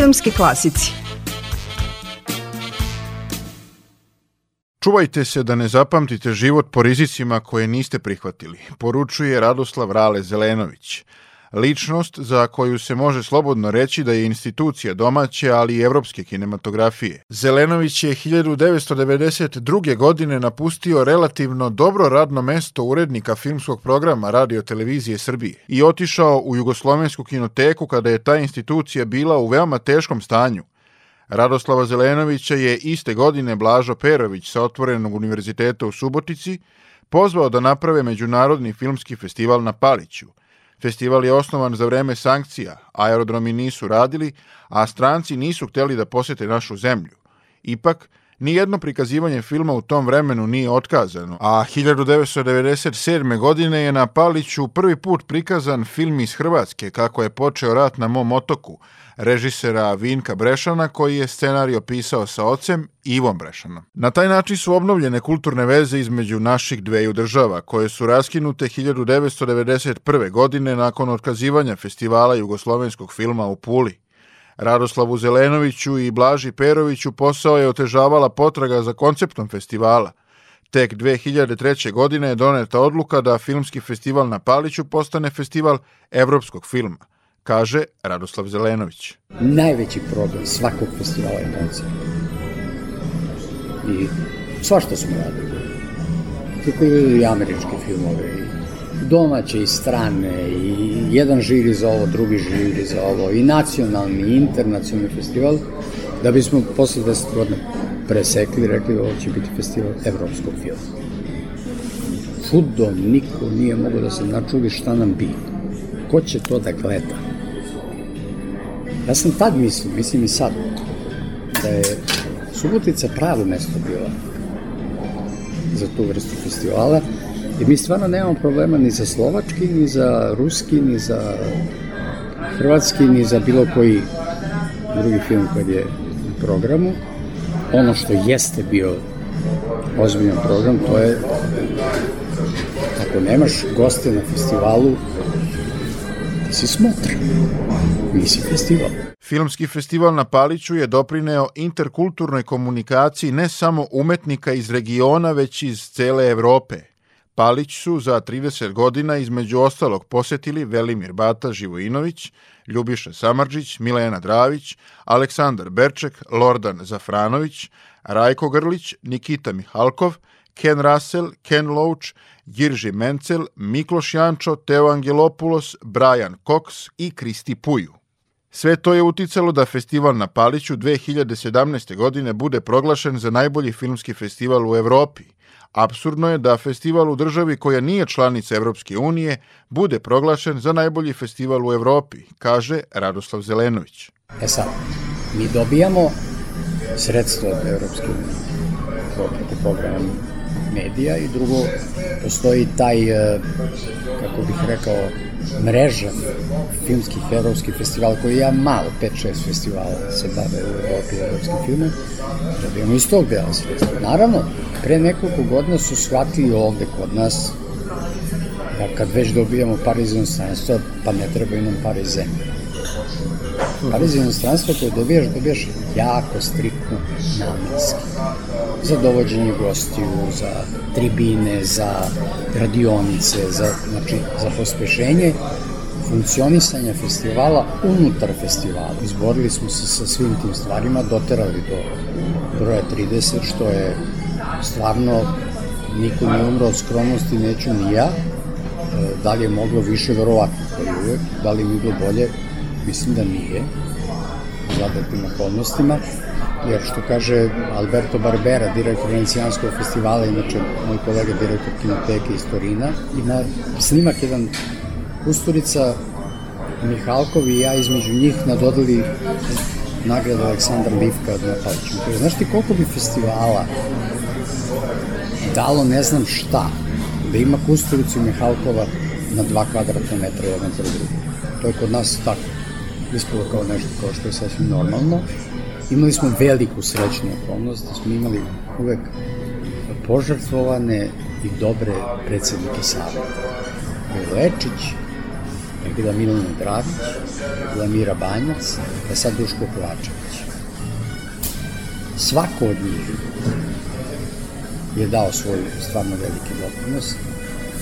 Filmski klasici Čuvajte se da ne zapamtite život po rizicima koje niste prihvatili, poručuje Radoslav Rale Zelenović. Ličnost za koju se može slobodno reći da je institucija domaće, ali i evropske kinematografije. Zelenović je 1992. godine napustio relativno dobro radno mesto urednika filmskog programa Radio Televizije Srbije i otišao u Jugoslovensku kinoteku kada je ta institucija bila u veoma teškom stanju. Radoslava Zelenovića je iste godine Blažo Perović sa Otvorenog univerziteta u Subotici pozvao da naprave Međunarodni filmski festival na Paliću – Festival je osnovan za vreme sankcija, aerodromi nisu radili, a stranci nisu hteli da posete našu zemlju. Ipak, Nijedno prikazivanje filma u tom vremenu nije otkazano, a 1997. godine je na Paliću prvi put prikazan film iz Hrvatske kako je počeo rat na mom otoku, režisera Vinka Brešana koji je scenarij opisao sa ocem Ivom Brešanom. Na taj način su obnovljene kulturne veze između naših dveju država, koje su raskinute 1991. godine nakon otkazivanja festivala jugoslovenskog filma u Puli. Radoslavu Zelenoviću i Blaži Peroviću posao je otežavala potraga za konceptom festivala. Tek 2003. godine je doneta odluka da filmski festival na Paliću postane festival evropskog filma, kaže Radoslav Zelenović. Najveći problem svakog festivala je koncept. I svašta smo radili. Tako i američke filmove, domaće i strane i jedan žiri za ovo, drugi žiri za ovo i nacionalni i internacionalni festival da bismo posle 10 godina presekli rekli ovo će biti festival evropskog filma. Čudo, niko nije mogo da se načuli šta nam bi. Ko će to da gleda? Ja sam tad mislio, mislim i sad, da je Subotica pravo mesto bila za tu vrstu festivala, I mi stvarno nemamo problema ni za slovački, ni za ruski, ni za hrvatski, ni za bilo koji drugi film koji je u programu. Ono što jeste bio ozbiljan program, to je ako nemaš goste na festivalu, ti si smotra, nisi festival. Filmski festival na Paliću je doprineo interkulturnoj komunikaciji ne samo umetnika iz regiona, već iz cele Evrope. Palić su za 30 godina između ostalog posetili Velimir Bata Živojinović, Ljubiša Samarđić, Milena Dravić, Aleksandar Berček, Lordan Zafranović, Rajko Grlić, Nikita Mihalkov, Ken Russell, Ken Loach, Girži Mencel, Mikloš Jančo, Teo Angelopulos, Brian Cox i Kristi Puju. Sve to je uticalo da festival na Paliću 2017. godine bude proglašen za najbolji filmski festival u Evropi, Absurdno je da festival u državi koja nije članica Evropske unije bude proglašen za najbolji festival u Evropi, kaže Radoslav Zelenović. E sad, mi dobijamo sredstvo od Evropske unije preko programa medija i drugo, postoji taj, e, kako bih rekao, mreža filmskih evropskih festivala koji ja malo, 5-6 festivala se bave u Evropi evropskim filmom, dobijamo iz tog dela sredstva. Naravno, pre nekoliko godina su shvatili ovde kod nas da kad već dobijamo par iz pa ne trebaju nam par zemlje. Par iz inostranstva koje dobijaš, dobijaš jako striktno namenski. Za dovođenje gostiju, za tribine, za radionice, za, znači, za pospešenje funkcionisanja festivala unutar festivala. Izborili smo se sa svim tim stvarima, doterali do broja 30, što je stvarno niko nije umro od skromnosti, neću ni ja. E, da li je moglo više, verovatno. Da li je bilo bolje, mislim da nije, zadatim okolnostima. Jer što kaže Alberto Barbera, direktor Venecijanskog festivala, inače moj kolega direktor kinoteke iz Torina, ima snimak jedan Kusturica, Mihalkov i ja između njih nadodali nagradu Aleksandar Livka na Paliću. Kaže, znaš ti koliko bi festivala dalo ne znam šta, da ima Kusturicu Mihalkova na dva kvadratna metra jedan pro drugi. To je kod nas tako. Ispalo kao nešto kao što je sasvim normalno. Imali smo veliku srećnu okolnost da smo imali uvek požrtvovane i dobre predsednike saveta. Lečić, je bila Milana Dravić, je bila Mira Banjac, je sad Duško Kovačević. Svako od njih je dao svoj stvarno veliki doprinos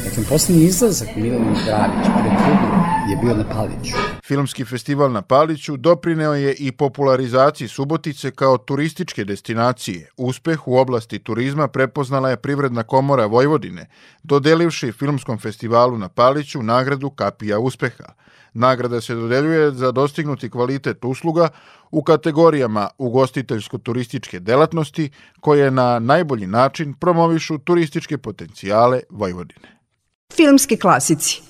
Dakle, poslednji izlazak Milana Dravić pred publiku je bio na Paliću. Filmski festival na Paliću doprineo je i popularizaciji Subotice kao turističke destinacije. Uspeh u oblasti turizma prepoznala je Privredna komora Vojvodine, dodelivši Filmskom festivalu na Paliću nagradu Kapija uspeha. Nagrada se dodeljuje za dostignuti kvalitet usluga u kategorijama ugostiteljsko-turističke delatnosti koje na najbolji način promovišu turističke potencijale Vojvodine. Filmski klasici